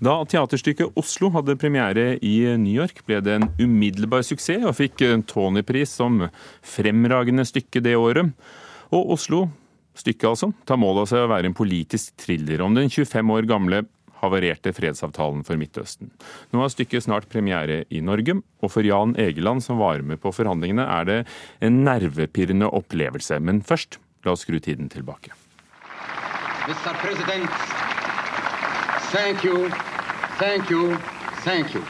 Da teaterstykket Oslo hadde premiere i New York, ble det en umiddelbar suksess og fikk Tony-pris som fremragende stykke det året. Og Oslo, stykket altså, tar mål av seg å være en politisk thriller om den 25 år gamle havarerte fredsavtalen for Midtøsten. Nå har stykket snart premiere i Norge, og for Jan Egeland, som var med på forhandlingene, er det en nervepirrende opplevelse. Men først, la oss skru tiden tilbake. Mr. President, thank you Thank you. Thank you.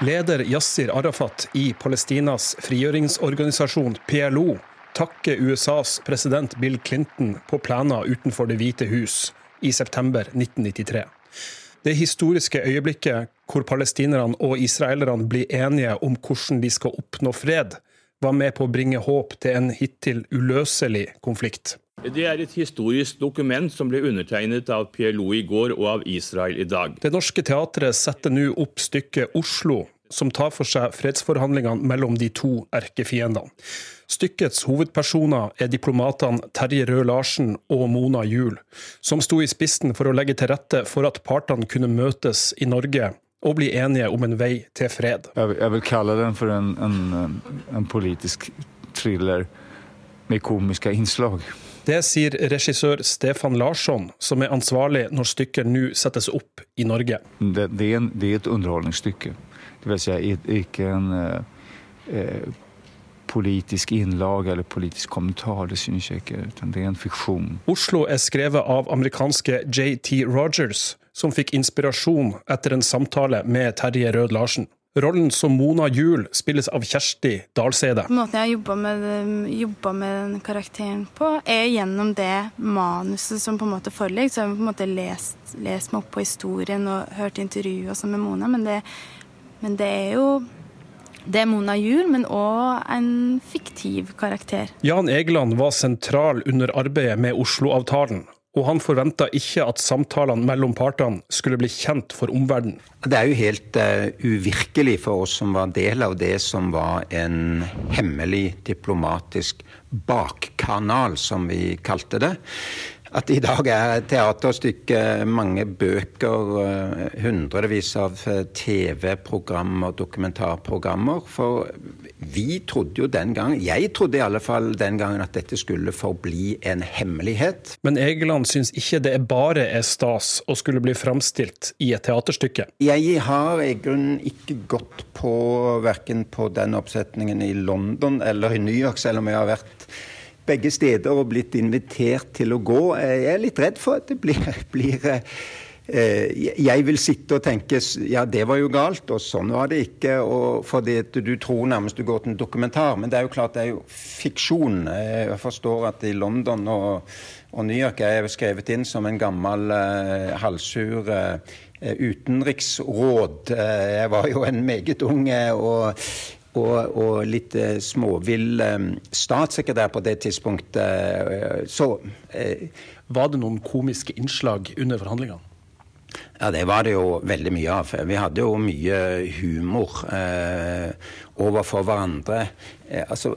Leder Yasir Arafat i Palestinas frigjøringsorganisasjon PLO takker USAs president Bill Clinton på plenen utenfor Det hvite hus i september 1993. Det historiske øyeblikket hvor palestinerne og israelerne blir enige om hvordan de skal oppnå fred, var med på å bringe håp til en hittil uløselig konflikt. Det er et historisk dokument som ble undertegnet av PLO i går og av Israel i dag. Det Norske Teatret setter nå opp stykket Oslo, som tar for seg fredsforhandlingene mellom de to erkefiendene. Stykkets hovedpersoner er diplomatene Terje Røe-Larsen og Mona Juel, som sto i spissen for å legge til rette for at partene kunne møtes i Norge og bli enige om en vei til fred. Jeg vil, jeg vil kalle den for en, en, en politisk thriller med komiske innslag. Det sier regissør Stefan Larsson, som er ansvarlig når stykket nå settes opp i Norge. Det, det, er, en, det er, et underholdningsstykke. Det vil si ikke en eh, eh, politisk innlag eller politisk kommentar. Det synes jeg ikke. Det er en fiksjon. Oslo er skrevet av amerikanske JT Rogers, som fikk inspirasjon etter en samtale med Terje Rød Larsen. Rollen som Mona Juel spilles av Kjersti Dalsede. Måten jeg har jobba med, med, den karakteren på, er gjennom det manuset som på en måte foreligger. Så jeg har på en måte lest, lest meg opp på historien og hørt intervju og sånn med Mona. Men det, men det, er jo det er Mona Juel, men òg en fiktiv karakter. Jan Egeland var sentral under arbeidet med Oslo-avtalen, og han forventa ikke at samtalene mellom partene skulle bli kjent for omverdenen. Det er jo helt uh, uvirkelig for oss som var del av det som var en hemmelig diplomatisk bakkanal, som vi kalte det at i dag er teaterstykket mange bøker, eh, hundrevis av eh, TV-programmer, dokumentarprogrammer. For vi trodde jo den gangen, jeg trodde i alle fall den gangen at dette skulle forbli en hemmelighet. Men Egeland syns ikke det er bare er stas å skulle bli framstilt i et teaterstykke? Jeg har i grunnen ikke gått på verken på den oppsetningen i London eller i New York, selv om jeg har vært begge steder og blitt invitert til å gå. Jeg er litt redd for at det blir, blir eh, jeg vil sitte og tenke ja, det var jo galt, og sånn var det ikke. og fordi Du tror nærmest du går til en dokumentar, men det er jo klart det er jo fiksjon. Jeg forstår at i London og, og New York er jeg skrevet inn som en gammel eh, halvsur eh, utenriksråd. Uh, jeg var jo en meget ung og og, og litt eh, småvill eh, statssekretær på det tidspunktet. Eh, så Var det noen komiske innslag under forhandlingene? Ja, det var det jo veldig mye av. Vi hadde jo mye humor eh, overfor hverandre. Eh, altså,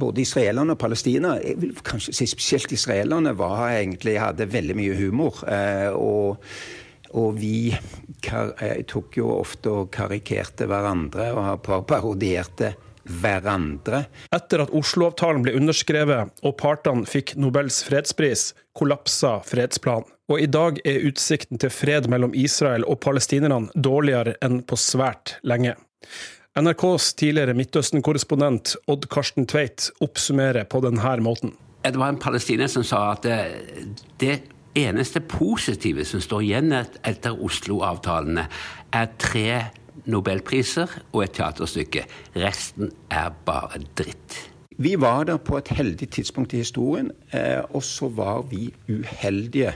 både israelerne og palestina, jeg vil kanskje si spesielt israelerne, var egentlig, hadde veldig mye humor. Eh, og og vi eh, tok jo ofte og karikerte hverandre og parodierte hverandre. Etter at Oslo-avtalen ble underskrevet og partene fikk Nobels fredspris, kollapsa fredsplanen. Og i dag er utsikten til fred mellom Israel og palestinerne dårligere enn på svært lenge. NRKs tidligere Midtøsten-korrespondent Odd Karsten Tveit oppsummerer på denne måten. Det var en palestiner som sa at det, det eneste positive som står igjen etter Oslo-avtalene, er tre nobelpriser og et teaterstykke. Resten er bare dritt. Vi var der på et heldig tidspunkt i historien, eh, og så var vi uheldige.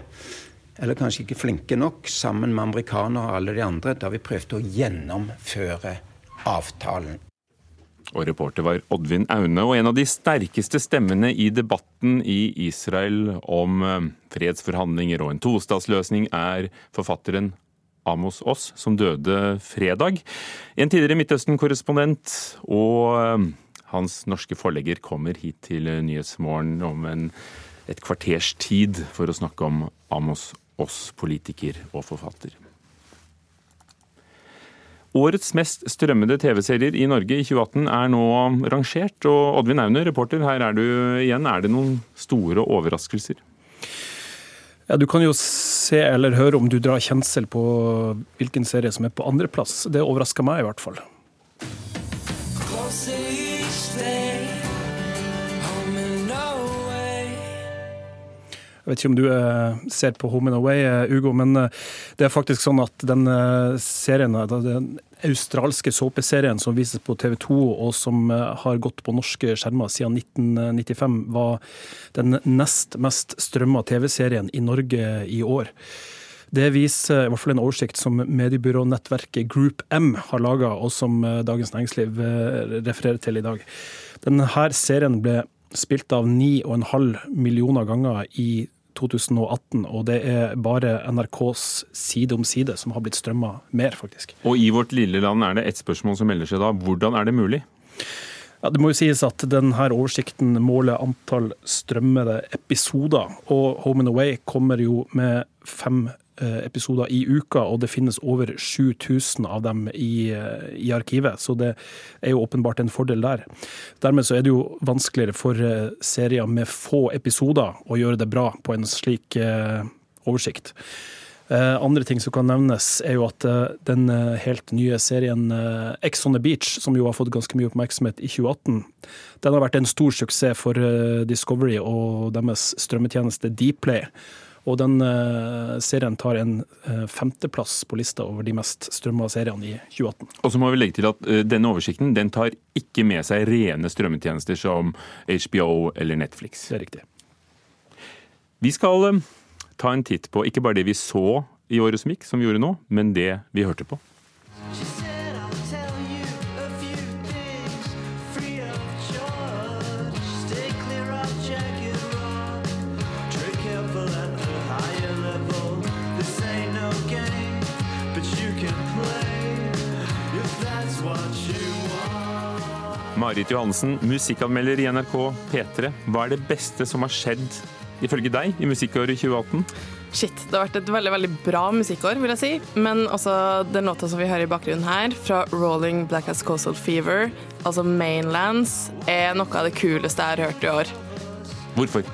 Eller kanskje ikke flinke nok, sammen med amerikanere og alle de andre, da vi prøvde å gjennomføre avtalen. Og reporter var Oddvin Aune. Og en av de sterkeste stemmene i debatten i Israel om eh, fredsforhandlinger og en tostatsløsning er forfatteren Amos Oss, som døde fredag. En tidligere Midtøsten-korrespondent og eh, hans norske forlegger kommer hit til Nyhetsmorgen om en, et kvarters tid for å snakke om Amos oss politiker og forfatter. Årets mest strømmede TV-serier i Norge i 2018 er nå rangert. Og Oddvin Aune, reporter, her er du igjen. Er det noen store overraskelser? Ja, Du kan jo se eller høre om du drar kjensel på hvilken serie som er på andreplass. Det overrasker meg i hvert fall. Jeg vet ikke om du eh, ser på Home and Away, eh, Ugo, men eh, det er faktisk sånn at den serien, den australske såpeserien som vises på TV 2, og som har gått på norske skjermer siden 1995, var den nest mest strømma TV-serien i Norge i år. Det viser i hvert fall en oversikt som mediebyrånettverket Group M har laga, og som Dagens Næringsliv refererer til i dag. Denne serien ble spilt av 9,5 millioner ganger i 2018, og det er bare NRKs Side om side som har blitt strømma mer, faktisk. Og i vårt lille land er det ett spørsmål som melder seg da. Hvordan er det mulig? Ja, det må jo sies at denne oversikten måler antall strømmede episoder, og Home and Away kommer jo med fem episoder i uka, og det finnes over 7000 av dem i, eh, i, arkivet. Så det er jo åpenbart en fordel der. Dermed så er det jo vanskeligere for eh, serier med få episoder å gjøre det bra på en slik oversikt. Andre ting som kan nevnes, er jo at den helt nye serien Ex on the Beach, som jo har fått ganske mye oppmerksomhet i 2018, den har vært en stor suksess for Discovery og deres strømmetjeneste Dplay. Og den uh, serien tar en uh, femteplass på lista over de mest strømma seriene i 2018. Og så må vi legge til at uh, denne oversikten den tar ikke med seg rene strømmetjenester som HBO eller Netflix. Det er riktig. Vi skal ta en titt på ikke bare det vi så i året som gikk, som vi gjorde nå, men det vi hørte på. Marit Johansen, musikkanmelder i NRK P3. Hva er det beste som har skjedd ifølge deg i musikkåret 2018? Shit, det har vært et veldig veldig bra musikkår, vil jeg si. Men også den låta som vi hører i bakgrunnen her, fra Rolling Black As Coastal Fever, altså Mainlands, er noe av det kuleste jeg har hørt i år. Hvorfor?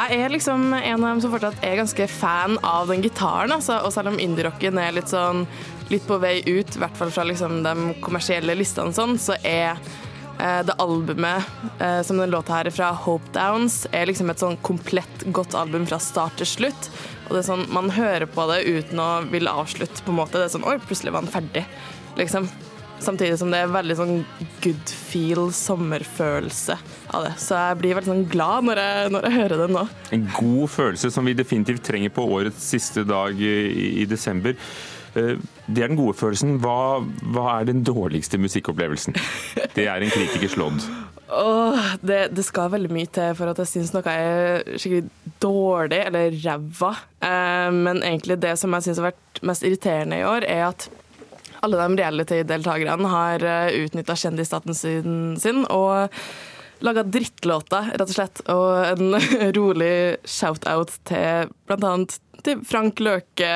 Jeg er liksom en av dem som fortsatt er ganske fan av den gitaren. Altså. Og selv om indie-rocken er litt sånn litt på vei ut, i hvert fall fra liksom de kommersielle listene, sånn, så er eh, det albumet eh, som den låta her er fra, Hope Downs, er liksom et sånn komplett godt album fra start til slutt. Og det er sånn, Man hører på det uten å ville avslutte, på en måte. Det er sånn Oi, plutselig var den ferdig, liksom. Samtidig som det er veldig sånn good feel, sommerfølelse av det. Så jeg blir veldig sånn glad når jeg, når jeg hører det nå. En god følelse som vi definitivt trenger på årets siste dag i, i desember. Eh, det er den gode følelsen. Hva, hva er den dårligste musikkopplevelsen? Det er en kritikers lodd. Oh, det, det, skal veldig mye til for at jeg syns noe er skikkelig dårlig eller ræva. Eh, men egentlig det som jeg syns har vært mest irriterende i år, er at alle de reality-deltakerne har eh, utnytta kjendisstaten sin, sin og laga drittlåter, rett og slett. Og en rolig shout-out til blant annet til Frank Løke,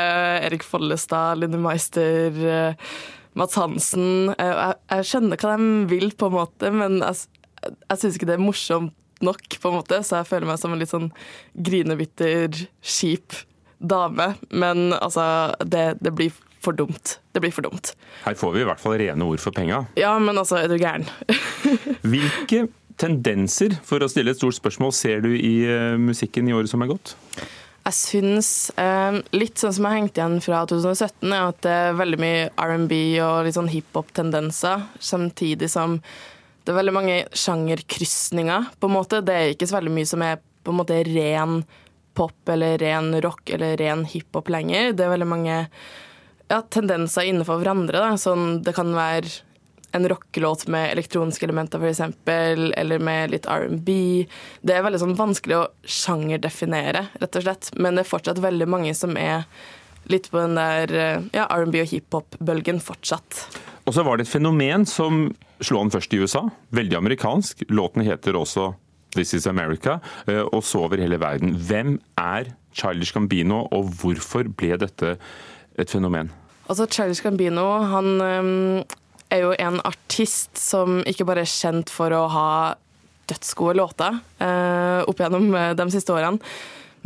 Erik Follestad, Linni Meister, eh, Mats Hansen. Eh, jeg, jeg, skjønner hva de vil, på en måte, men jeg, jeg syns ikke det er morsomt nok, på en måte, så jeg føler meg som en litt sånn grinebitter, kjip dame. Men altså, det, det blir for dumt. Det blir for dumt. Her får vi i hvert fall rene ord for penga. Ja, men altså, er du gæren? Hvilke tendenser, for å stille et stort spørsmål, ser du i eh, musikken i året som er gått? Jeg syns eh, litt sånn som jeg hengte igjen fra 2017, er at det er veldig mye R&B og litt sånn hiphop-tendenser, samtidig som det er veldig mange sjangerkrysninger, på en måte. Det er ikke så veldig mye som er på en måte ren pop eller ren rock eller ren hiphop lenger. Det er veldig mange ja, tendenser innenfor hverandre. Da. Sånn, det kan være en rockelåt med elektroniske elementer, f.eks., eller med litt R&B. Det er veldig sånn vanskelig å sjangerdefinere, rett og slett. Men det er fortsatt veldig mange som er litt på den der ja, R&B og hiphop-bølgen fortsatt. Og så var det et fenomen som slo an først i USA. Veldig amerikansk. Låten heter også This Is America, og så over hele verden. Hvem er Childish Gambino, og hvorfor ble dette et fenomen? Altså, Childish Gambino han um, er jo en artist som ikke bare er kjent for å ha dødsgode låter eh, opp gjennom de siste årene,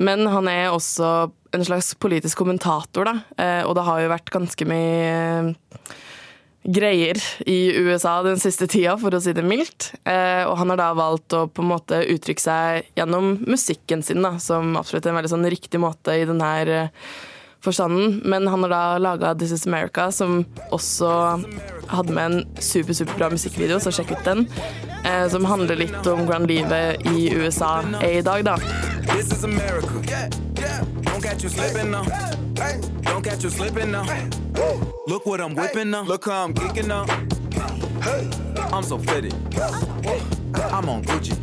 men han er også en slags politisk kommentator, da. Eh, og det har jo vært ganske mye greier i USA den siste tida, for å si det mildt. Eh, og han har da valgt å på en måte uttrykke seg gjennom musikken sin, da, som absolutt er en veldig sånn riktig måte i den her eh, forstanden. Men han har da laga This Is America, som også hadde med en super, superbra musikkvideo, så sjekk ut den. Eh, som handler litt om hvordan livet i USA er i dag, da. This is America. Don't catch you slipping now. Don't catch you slipping now. Look what I'm whipping now. Look how I'm kicking now. I'm so pretty. I'm on Gucci.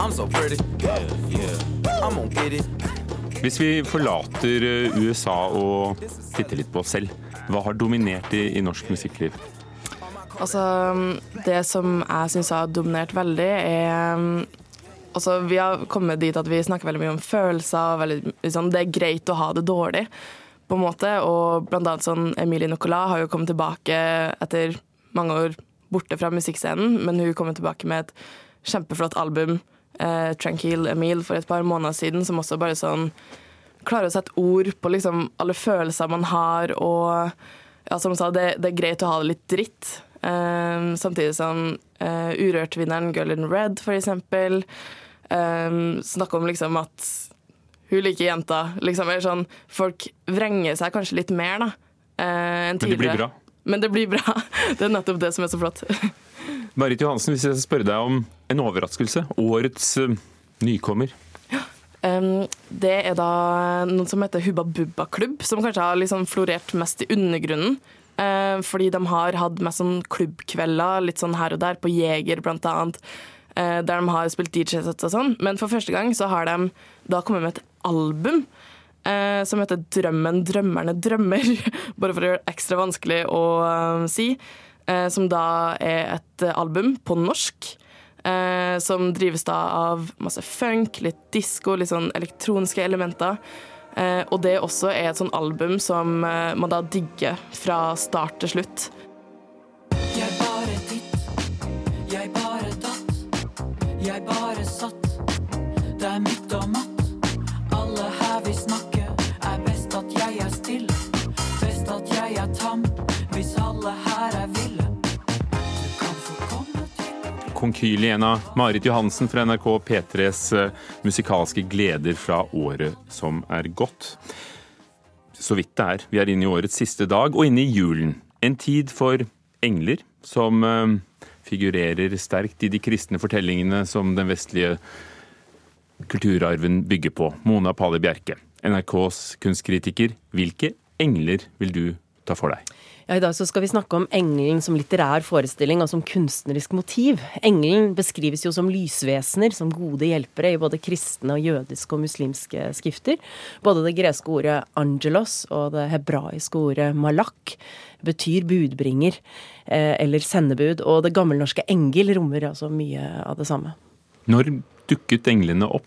I'm so pretty. Yeah, yeah. I'm on get it. Hvis vi forlater eh, USA og titter litt på oss selv, hva har dominert i, i norsk musikkliv? Altså, Det som jeg syns har dominert veldig, er altså, Vi har kommet dit at vi snakker veldig mye om følelser. Veldig, liksom, det er greit å ha det dårlig, på en måte. Og blant annet sånn Emilie Nicolas har jo kommet tilbake etter mange år borte fra musikkscenen, men hun kommer tilbake med et kjempeflott album, eh, 'Tranquil Emil', for et par måneder siden, som også bare sånn klarer å sette ord på liksom alle følelser man har, og ja, som sa, det, det, er greit å ha det litt dritt. Eh, samtidig som eh, Urørt-vinneren Girl in Red, for eksempel, um, snakke om liksom at hun liker jenta. Liksom, sånn, folk vrenger seg kanskje litt mer da, uh, enn tidligere. Men det blir bra? Men det blir bra. Det er nettopp det som er så flott. Marit Johansen, hvis jeg spør deg om en overraskelse. Årets uh, nykommer. Det er da noen som heter Hubba Bubba Klubb, som kanskje har liksom florert mest i undergrunnen. Uh, fordi de har hatt mest sånn klubbkvelder litt sånn her og der, på Jeger blant annet. Eh, der de har spilt DJ-sett og sånn. Men for første gang så har de da kommet med et album eh, som heter 'Drømmen drømmerne drømmer', bare for å gjøre det ekstra vanskelig å si. Eh, som da er et album på norsk. Eh, som drives da av masse funk, litt disko, litt sånn elektroniske elementer. Eh, og det også er et sånn album som man da digger fra start til slutt. jeg bare titt, jeg bare datt, jeg bare satt Det er midt og matt. Konkyliena Marit Johansen fra NRK P3s eh, musikalske gleder fra året som er gått. Så vidt det er. Vi er inne i årets siste dag og inne i julen. En tid for engler, som eh, figurerer sterkt i de kristne fortellingene som den vestlige kulturarven bygger på. Mona Pali Bjerke, NRKs kunstkritiker. Hvilke engler vil du ta for deg? Ja, I dag så skal vi snakke om engelen som litterær forestilling og som kunstnerisk motiv. Engelen beskrives jo som lysvesener, som gode hjelpere i både kristne og jødiske og muslimske skrifter. Både det greske ordet angelos og det hebraiske ordet malak betyr budbringer eh, eller sendebud, og det gammelnorske engel rommer altså mye av det samme. Når dukket englene opp?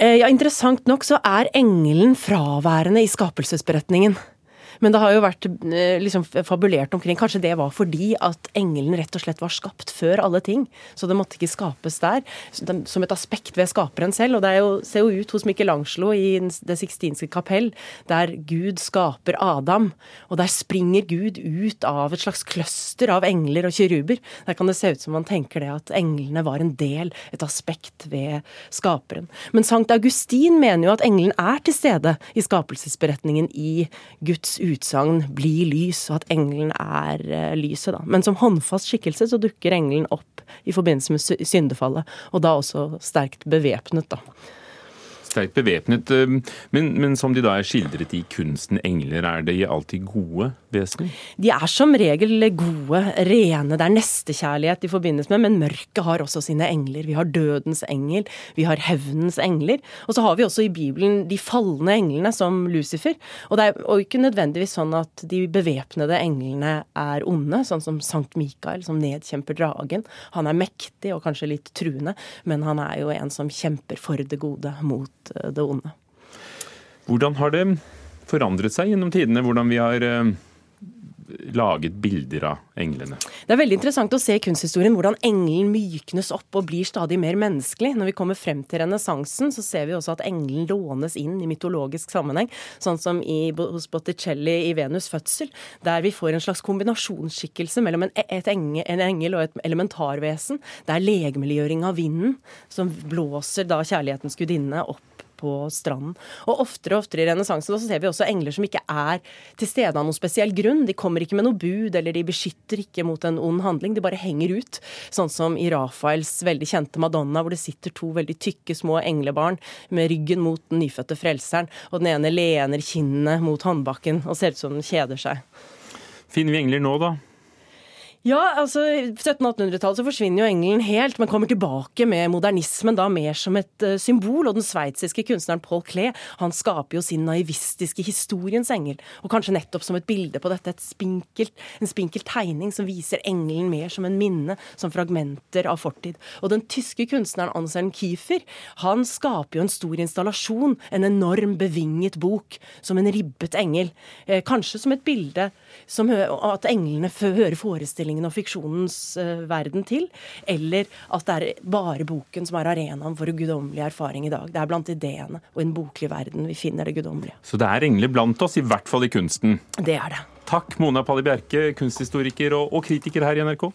Eh, ja, Interessant nok så er engelen fraværende i skapelsesberetningen. Men det har jo vært eh, liksom fabulert omkring Kanskje det var fordi at engelen rett og slett var skapt før alle ting. Så det måtte ikke skapes der. Som et aspekt ved skaperen selv. Og det jo, ser jo ut hos Michelangelo i Det sixtinske kapell, der Gud skaper Adam. Og der springer Gud ut av et slags cluster av engler og kiruber. Der kan det se ut som man tenker det at englene var en del, et aspekt ved skaperen. Men Sankt Augustin mener jo at engelen er til stede i skapelsesberetningen i Guds uttrykk utsagn 'bli lys', og at engelen er uh, lyset. da. Men som håndfast skikkelse så dukker engelen opp i forbindelse med syndefallet, og da også sterkt bevæpnet, da. Sterkt bevæpnet, eh, men, men, som de da er skildret i kunsten engler, er de alltid gode? vesener? De er som regel gode, rene. Det er nestekjærlighet de forbindes med, men mørket har også sine engler. Vi har dødens engel, vi har hevnens engler. Og så har vi også i Bibelen de falne englene, som Lucifer. Og det er og ikke nødvendigvis sånn at de bevæpnede englene er onde, sånn som Sankt Mikael, som nedkjemper dragen. Han er mektig og kanskje litt truende, men han er jo en som kjemper for det gode mot eh, det onde. Hvordan har det forandret seg gjennom tidene, hvordan vi har eh, laget bilder av englene. Det er veldig interessant å se i kunsthistorien hvordan engelen myknes opp og blir stadig mer menneskelig. Når vi kommer frem til renessansen, så ser vi også at engelen lånes inn i mytologisk sammenheng. Sånn som i, hos Botticelli i 'Venus' fødsel, der vi får en slags kombinasjonsskikkelse mellom en, engel, en engel og et elementarvesen. Det er legemliggjøring av vinden, som blåser da kjærlighetens gudinne opp på stranden. Og oftere og oftere i renessansen ser vi også engler som ikke er til stede av noen spesiell grunn. De kommer ikke med noe bud, eller de beskytter ikke mot en ond handling. De bare henger ut. Sånn som i Rafaels veldig kjente Madonna, hvor det sitter to veldig tykke små englebarn med ryggen mot den nyfødte frelseren, og den ene lener kinnene mot håndbakken og ser ut som den kjeder seg. Finner vi engler nå, da? Ja, altså 1700-1800-tallet så forsvinner jo engelen helt, men kommer tilbake med modernismen da mer som et uh, symbol. Og den sveitsiske kunstneren Paul Klee han skaper jo sin naivistiske historiens engel. Og kanskje nettopp som et bilde på dette, et spinkelt, en spinkel tegning som viser engelen mer som en minne, som fragmenter av fortid. Og den tyske kunstneren Anselm Kiefer han skaper jo en stor installasjon, en enorm bevinget bok, som en ribbet engel. Eh, kanskje som et bilde som at englene hører forestillingen fortellingen og fiksjonens uh, verden til, eller at det er bare boken som er arenaen for guddommelig erfaring i dag. Det er blant ideene og i en boklig verden vi finner det guddommelige. Så det er engler blant oss, i hvert fall i kunsten? Det er det. Takk, Mona Palli Bjerke, kunsthistoriker og, og kritiker her i NRK.